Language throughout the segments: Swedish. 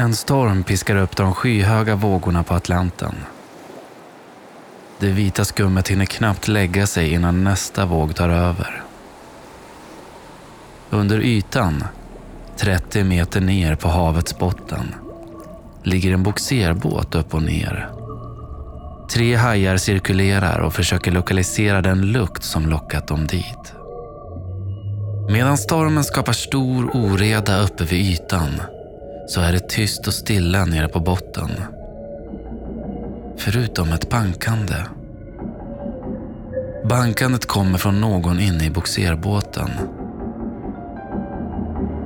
En storm piskar upp de skyhöga vågorna på Atlanten. Det vita skummet hinner knappt lägga sig innan nästa våg tar över. Under ytan, 30 meter ner på havets botten, ligger en boxerbåt upp och ner. Tre hajar cirkulerar och försöker lokalisera den lukt som lockat dem dit. Medan stormen skapar stor oreda uppe vid ytan så är det tyst och stilla nere på botten. Förutom ett bankande. Bankandet kommer från någon inne i boxerbåten.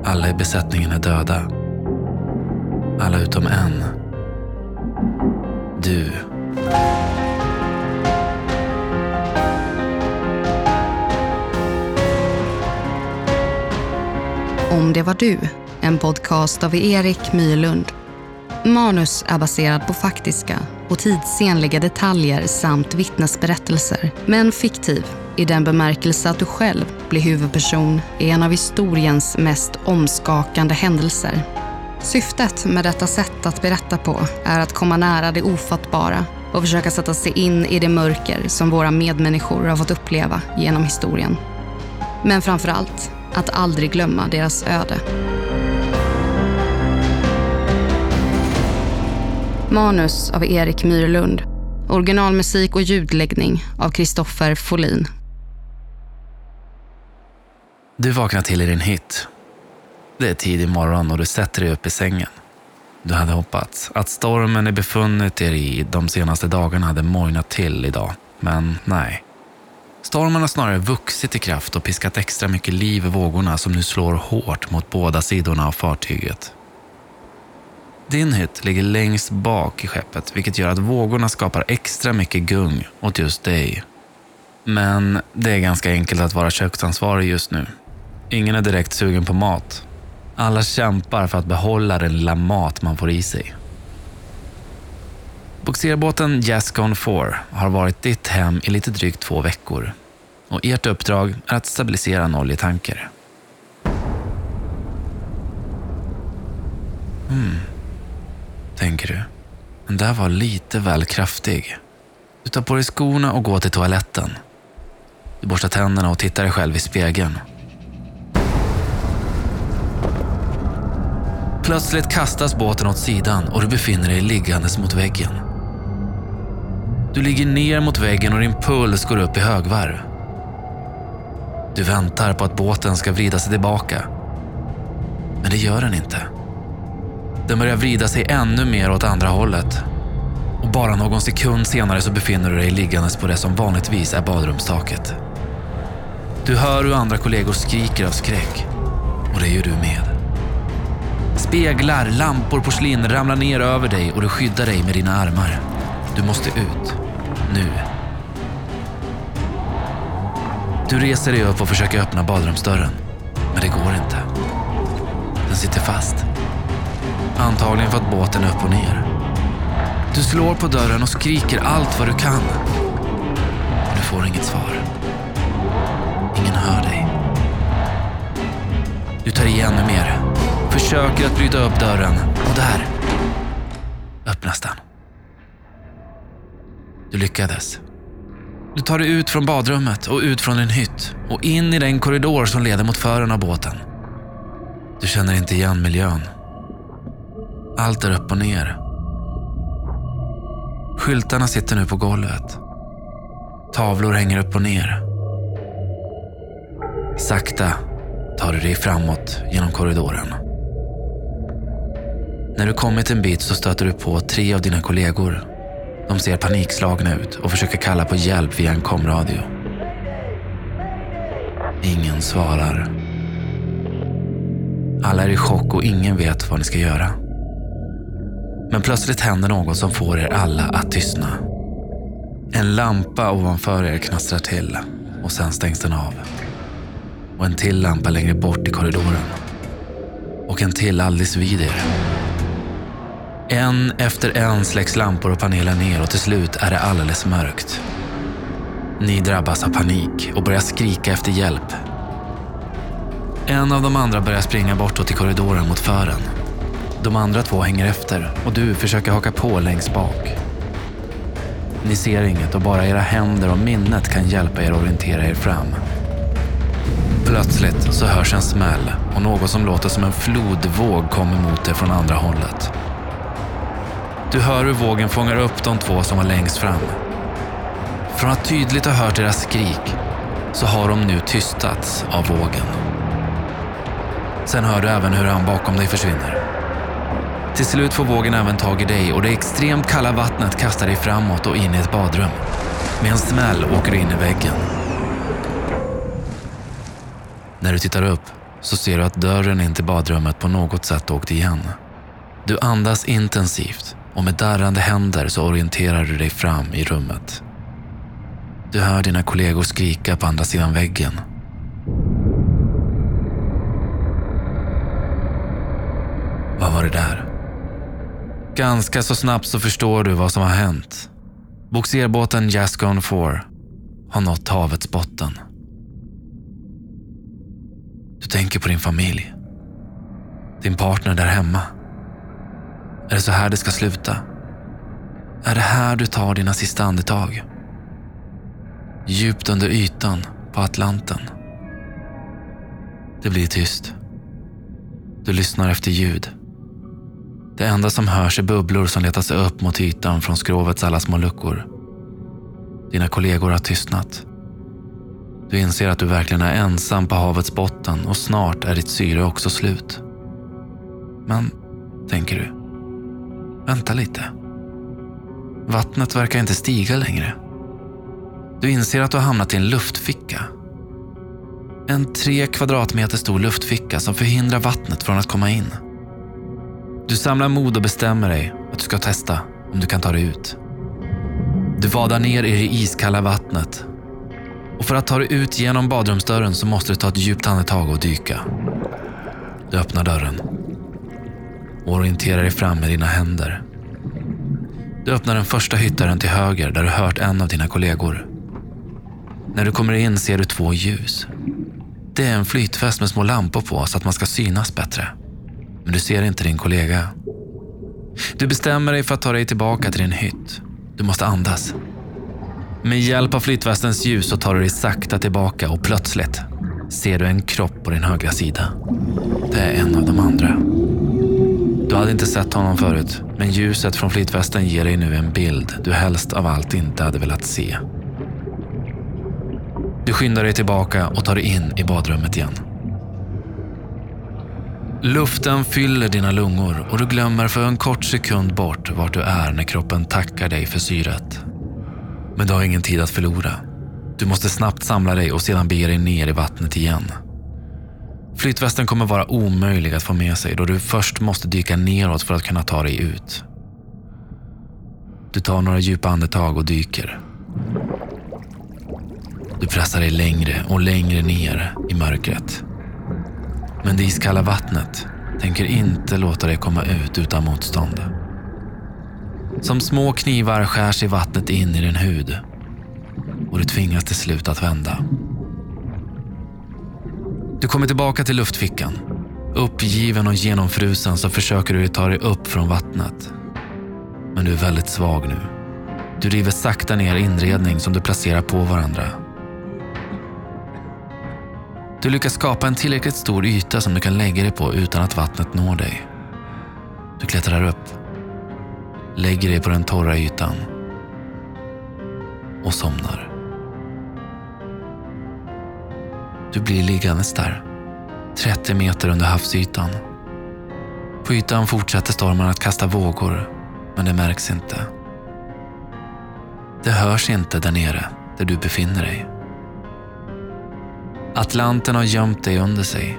Alla i besättningen är döda. Alla utom en. Du. Om det var du, en podcast av Erik Mylund. Manus är baserad på faktiska och tidsenliga detaljer samt vittnesberättelser, men fiktiv i den bemärkelse att du själv blir huvudperson i en av historiens mest omskakande händelser. Syftet med detta sätt att berätta på är att komma nära det ofattbara och försöka sätta sig in i det mörker som våra medmänniskor har fått uppleva genom historien. Men framför allt att aldrig glömma deras öde. Manus av Erik Myrlund. Originalmusik och ljudläggning av Kristoffer Folin. Du vaknar till i din hytt. Det är tidig morgon och du sätter dig upp i sängen. Du hade hoppats att stormen ni befunnit er i de senaste dagarna hade mojnat till idag, men nej. Stormen har snarare vuxit i kraft och piskat extra mycket liv i vågorna som nu slår hårt mot båda sidorna av fartyget. Din hytt ligger längst bak i skeppet vilket gör att vågorna skapar extra mycket gung åt just dig. Men det är ganska enkelt att vara köksansvarig just nu. Ingen är direkt sugen på mat. Alla kämpar för att behålla den lilla mat man får i sig. Boxerbåten Jascon 4 har varit ditt hem i lite drygt två veckor och ert uppdrag är att stabilisera en oljetanker. Hmm, tänker du. Den där var lite väl kraftig. Du tar på dig skorna och går till toaletten. Du borstar tänderna och tittar dig själv i spegeln. Plötsligt kastas båten åt sidan och du befinner dig liggandes mot väggen. Du ligger ner mot väggen och din puls går upp i högvarv. Du väntar på att båten ska vrida sig tillbaka. Men det gör den inte. Den börjar vrida sig ännu mer åt andra hållet. Och bara någon sekund senare så befinner du dig liggandes på det som vanligtvis är badrumstaket. Du hör hur andra kollegor skriker av skräck. Och det gör du med. Speglar, lampor, porslin ramlar ner över dig och du skyddar dig med dina armar. Du måste ut. Nu. Du reser dig upp och försöker öppna badrumsdörren. Men det går inte. Den sitter fast. Antagligen för att båten är upp och ner. Du slår på dörren och skriker allt vad du kan. Men du får inget svar. Ingen hör dig. Du tar i ännu mer. Försöker att bryta upp dörren. Och där öppnas den. Du lyckades. Du tar dig ut från badrummet och ut från din hytt och in i den korridor som leder mot fören av båten. Du känner inte igen miljön. Allt är upp och ner. Skyltarna sitter nu på golvet. Tavlor hänger upp och ner. Sakta tar du dig framåt genom korridoren. När du kommit en bit så stöter du på tre av dina kollegor. De ser panikslagna ut och försöker kalla på hjälp via en komradio. Ingen svarar. Alla är i chock och ingen vet vad ni ska göra. Men plötsligt händer något som får er alla att tystna. En lampa ovanför er knastrar till och sen stängs den av. Och en till lampa längre bort i korridoren. Och en till alldeles vid er. En efter en släcks lampor och paneler ner och till slut är det alldeles mörkt. Ni drabbas av panik och börjar skrika efter hjälp. En av de andra börjar springa bortåt i korridoren mot fören. De andra två hänger efter och du försöker haka på längst bak. Ni ser inget och bara era händer och minnet kan hjälpa er orientera er fram. Plötsligt så hörs en smäll och något som låter som en flodvåg kommer mot er från andra hållet. Du hör hur vågen fångar upp de två som var längst fram. Från att tydligt ha hört deras skrik så har de nu tystats av vågen. Sen hör du även hur han bakom dig försvinner. Till slut får vågen även tag i dig och det extremt kalla vattnet kastar dig framåt och in i ett badrum. Med en smäll åker du in i väggen. När du tittar upp så ser du att dörren in till badrummet på något sätt åkt igen. Du andas intensivt och med darrande händer så orienterar du dig fram i rummet. Du hör dina kollegor skrika på andra sidan väggen. Vad var det där? Ganska så snabbt så förstår du vad som har hänt. Boxerbåten Jascon 4 har nått havets botten. Du tänker på din familj. Din partner där hemma. Är det så här det ska sluta? Är det här du tar dina sista andetag? Djupt under ytan på Atlanten. Det blir tyst. Du lyssnar efter ljud. Det enda som hörs är bubblor som letar sig upp mot ytan från skrovets alla små luckor. Dina kollegor har tystnat. Du inser att du verkligen är ensam på havets botten och snart är ditt syre också slut. Men, tänker du, vänta lite. Vattnet verkar inte stiga längre. Du inser att du har hamnat i en luftficka. En tre kvadratmeter stor luftficka som förhindrar vattnet från att komma in. Du samlar mod och bestämmer dig att du ska testa om du kan ta dig ut. Du vadar ner i det iskalla vattnet och för att ta dig ut genom badrumsdörren så måste du ta ett djupt andetag och dyka. Du öppnar dörren och orienterar dig fram med dina händer. Du öppnar den första hyttdörren till höger där du hört en av dina kollegor. När du kommer in ser du två ljus. Det är en flytväst med små lampor på så att man ska synas bättre. Men du ser inte din kollega. Du bestämmer dig för att ta dig tillbaka till din hytt. Du måste andas. Med hjälp av flytvästens ljus så tar du dig sakta tillbaka och plötsligt ser du en kropp på din högra sida. Det är en av de andra. Du hade inte sett honom förut, men ljuset från flytvästen ger dig nu en bild du helst av allt inte hade velat se. Du skyndar dig tillbaka och tar dig in i badrummet igen. Luften fyller dina lungor och du glömmer för en kort sekund bort vart du är när kroppen tackar dig för syret. Men du har ingen tid att förlora. Du måste snabbt samla dig och sedan bege dig ner i vattnet igen. Flytvästen kommer vara omöjlig att få med sig då du först måste dyka neråt för att kunna ta dig ut. Du tar några djupa andetag och dyker. Du pressar dig längre och längre ner i mörkret. Men det iskalla vattnet tänker inte låta dig komma ut utan motstånd. Som små knivar skär sig vattnet in i din hud och du tvingas till slut att vända. Du kommer tillbaka till luftfickan. Uppgiven och genomfrusen så försöker du ta dig upp från vattnet. Men du är väldigt svag nu. Du river sakta ner inredning som du placerar på varandra. Du lyckas skapa en tillräckligt stor yta som du kan lägga dig på utan att vattnet når dig. Du klättrar upp, lägger dig på den torra ytan och somnar. Du blir liggandes där, 30 meter under havsytan. På ytan fortsätter stormen att kasta vågor, men det märks inte. Det hörs inte där nere, där du befinner dig. Atlanten har gömt dig under sig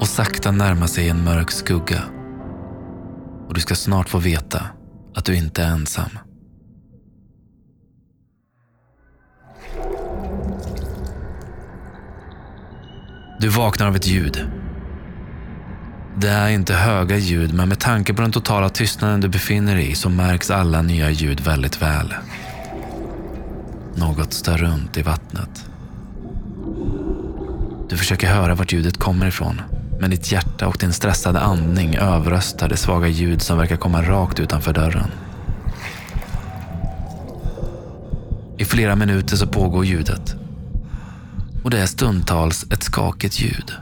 och sakta närmar sig en mörk skugga. Och du ska snart få veta att du inte är ensam. Du vaknar av ett ljud. Det är inte höga ljud, men med tanke på den totala tystnaden du befinner dig i så märks alla nya ljud väldigt väl. Något stör runt i vattnet. Du försöker höra vart ljudet kommer ifrån, Men ditt hjärta och din stressade andning överröstar det svaga ljud som verkar komma rakt utanför dörren. I flera minuter så pågår ljudet. Och det är stundtals ett skakigt ljud.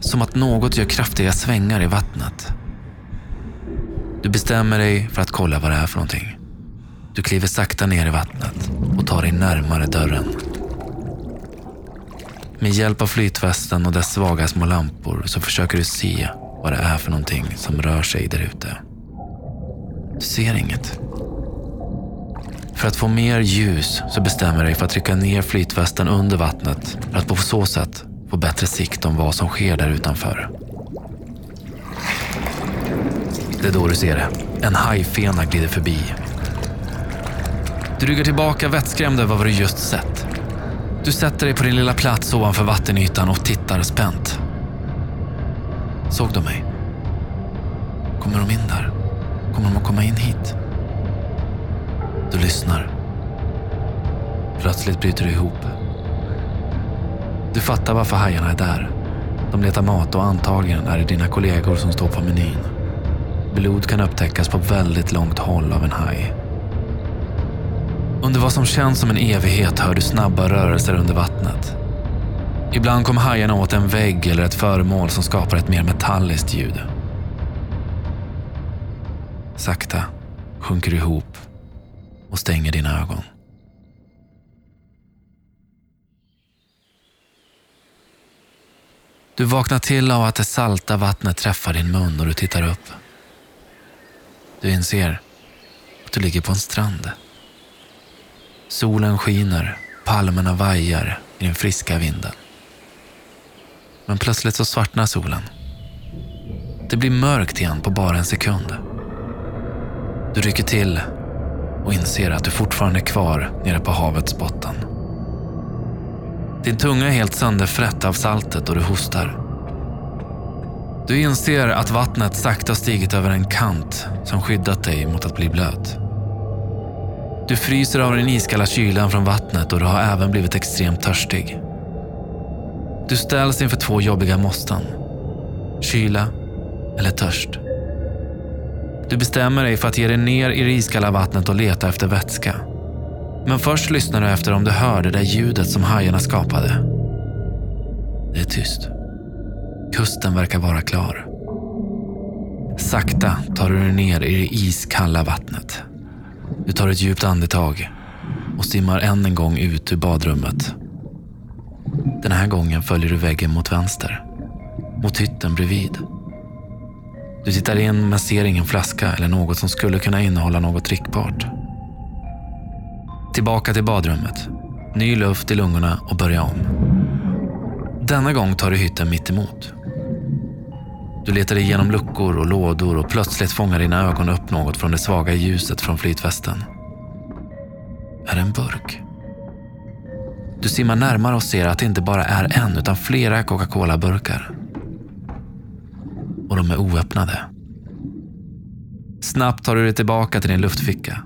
Som att något gör kraftiga svängar i vattnet. Du bestämmer dig för att kolla vad det är för någonting. Du kliver sakta ner i vattnet och tar dig närmare dörren. Med hjälp av flytvästen och dess svaga små lampor så försöker du se vad det är för någonting som rör sig där ute. Du ser inget. För att få mer ljus så bestämmer du dig för att trycka ner flytvästen under vattnet för att på så sätt få bättre sikt om vad som sker där utanför. Det är då du ser det. En hajfena glider förbi. Du ryggar tillbaka vettskrämd över vad du just sett. Du sätter dig på din lilla plats ovanför vattenytan och tittar spänt. Såg de mig? Kommer de in där? Kommer de att komma in hit? Du lyssnar. Plötsligt bryter du ihop. Du fattar varför hajarna är där. De letar mat och antagligen är det dina kollegor som står på menyn. Blod kan upptäckas på väldigt långt håll av en haj. Under vad som känns som en evighet hör du snabba rörelser under vattnet. Ibland kommer hajarna åt en vägg eller ett föremål som skapar ett mer metalliskt ljud. Sakta sjunker du ihop och stänger dina ögon. Du vaknar till av att det salta vattnet träffar din mun och du tittar upp. Du inser att du ligger på en strand. Solen skiner, palmerna vajar i den friska vinden. Men plötsligt så svartnar solen. Det blir mörkt igen på bara en sekund. Du rycker till och inser att du fortfarande är kvar nere på havets botten. Din tunga är helt sönderfrätt av saltet och du hostar. Du inser att vattnet sakta stigit över en kant som skyddat dig mot att bli blöt. Du fryser av den iskalla kylan från vattnet och du har även blivit extremt törstig. Du ställs inför två jobbiga måsten. Kyla eller törst. Du bestämmer dig för att ge dig ner i det iskalla vattnet och leta efter vätska. Men först lyssnar du efter om du hör det där ljudet som hajarna skapade. Det är tyst. Kusten verkar vara klar. Sakta tar du dig ner i det iskalla vattnet. Du tar ett djupt andetag och simmar än en gång ut ur badrummet. Den här gången följer du väggen mot vänster. Mot hytten bredvid. Du tittar in men ser ingen flaska eller något som skulle kunna innehålla något drickbart. Tillbaka till badrummet. Ny luft i lungorna och börja om. Denna gång tar du hytten mitt emot. Du letar igenom luckor och lådor och plötsligt fångar dina ögon upp något från det svaga ljuset från flytvästen. Är det en burk? Du simmar närmare och ser att det inte bara är en utan flera Coca-Cola-burkar. Och de är oöppnade. Snabbt tar du dig tillbaka till din luftficka.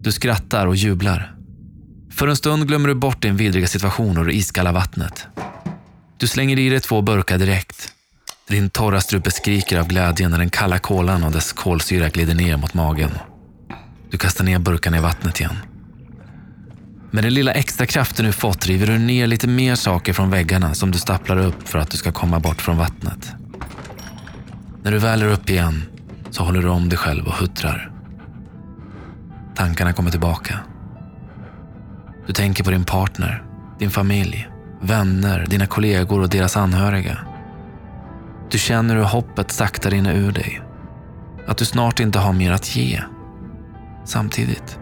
Du skrattar och jublar. För en stund glömmer du bort din vidriga situation och det iskalla vattnet. Du slänger i dig två burkar direkt. Din torra strupe skriker av glädje när den kalla kolan och dess kolsyra glider ner mot magen. Du kastar ner burkarna i vattnet igen. Med den lilla extra kraften du fått river du ner lite mer saker från väggarna som du staplar upp för att du ska komma bort från vattnet. När du väl är upp igen så håller du om dig själv och huttrar. Tankarna kommer tillbaka. Du tänker på din partner, din familj, vänner, dina kollegor och deras anhöriga. Du känner hur hoppet sakta rinner ur dig. Att du snart inte har mer att ge. Samtidigt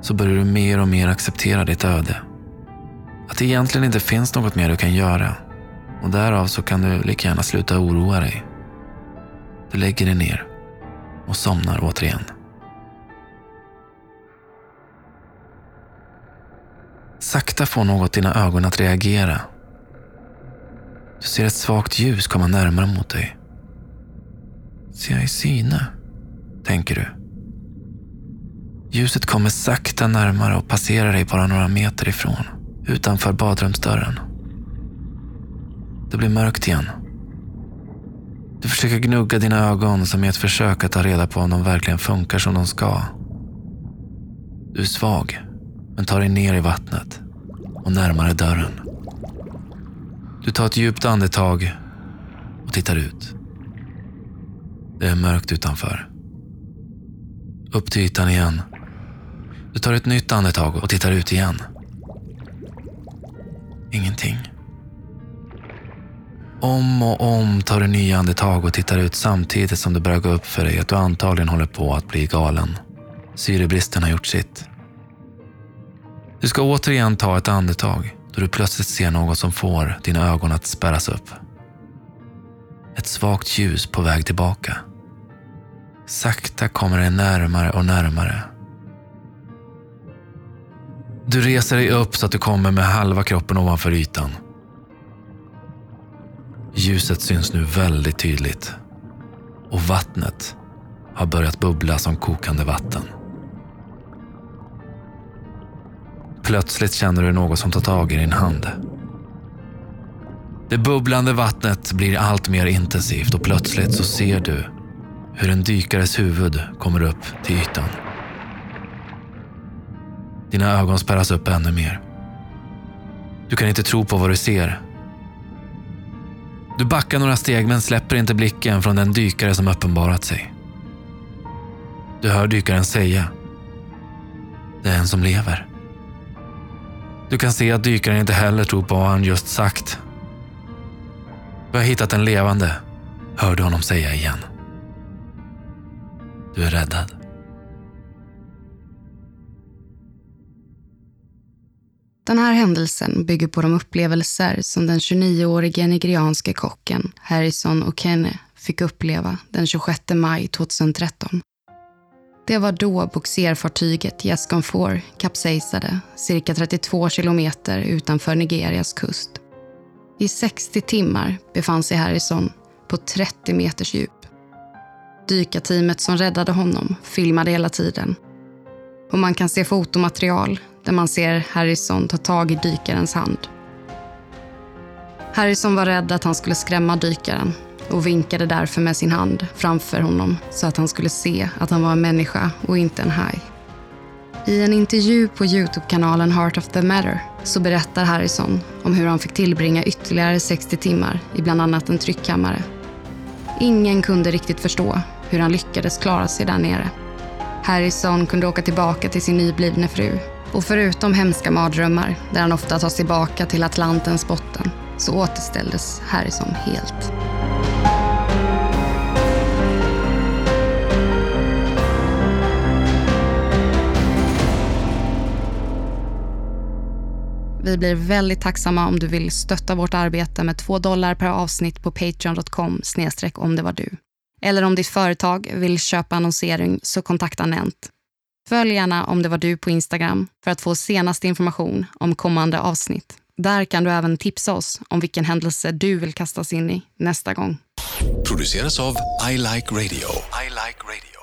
så börjar du mer och mer acceptera ditt öde. Att det egentligen inte finns något mer du kan göra. Och därav så kan du lika gärna sluta oroa dig. Du lägger dig ner och somnar återigen. Sakta får något dina ögon att reagera. Du ser ett svagt ljus komma närmare mot dig. Ser jag i syne? Tänker du. Ljuset kommer sakta närmare och passerar dig bara några meter ifrån, utanför badrumsdörren. Det blir mörkt igen Du försöker gnugga dina ögon som i ett försök att ta reda på om de verkligen funkar som de ska. Du är svag, men tar dig ner i vattnet och närmare dörren. Du tar ett djupt andetag och tittar ut. Det är mörkt utanför. Upp till ytan igen. Du tar ett nytt andetag och tittar ut igen. Ingenting. Om och om tar du nya andetag och tittar ut samtidigt som det börjar gå upp för dig att du antagligen håller på att bli galen. Syrebristen har gjort sitt. Du ska återigen ta ett andetag då du plötsligt ser något som får dina ögon att spärras upp. Ett svagt ljus på väg tillbaka. Sakta kommer det närmare och närmare. Du reser dig upp så att du kommer med halva kroppen ovanför ytan. Ljuset syns nu väldigt tydligt och vattnet har börjat bubbla som kokande vatten. Plötsligt känner du något som tar tag i din hand. Det bubblande vattnet blir allt mer intensivt och plötsligt så ser du hur en dykares huvud kommer upp till ytan. Dina ögon spärras upp ännu mer. Du kan inte tro på vad du ser. Du backar några steg men släpper inte blicken från den dykare som uppenbarat sig. Du hör dykaren säga. Det är en som lever. Du kan se att dykaren inte heller tror på vad han just sagt. Vi har hittat en levande, hör du honom säga igen. Du är räddad. Den här händelsen bygger på de upplevelser som den 29-årige nigerianske kocken Harrison Okene fick uppleva den 26 maj 2013. Det var då bogserfartyget Yescon 4 kapsejsade cirka 32 kilometer utanför Nigerias kust. I 60 timmar befann sig Harrison på 30 meters djup. Dykarteamet som räddade honom filmade hela tiden. Och man kan se fotomaterial där man ser Harrison ta tag i dykarens hand. Harrison var rädd att han skulle skrämma dykaren och vinkade därför med sin hand framför honom så att han skulle se att han var en människa och inte en haj. I en intervju på Youtube-kanalen Heart of the Matter så berättar Harrison om hur han fick tillbringa ytterligare 60 timmar i bland annat en tryckkammare. Ingen kunde riktigt förstå hur han lyckades klara sig där nere. Harrison kunde åka tillbaka till sin nyblivne fru och förutom hemska mardrömmar där han ofta tas tillbaka till Atlantens botten så återställdes Harrison helt. Vi blir väldigt tacksamma om du vill stötta vårt arbete med 2 dollar per avsnitt på patreon.com snedstreck om det var du. Eller om ditt företag vill köpa annonsering så kontakta Nent. Följ gärna om det var du på Instagram för att få senaste information om kommande avsnitt. Där kan du även tipsa oss om vilken händelse du vill kastas in i nästa gång. Produceras av I Like Radio. I like radio.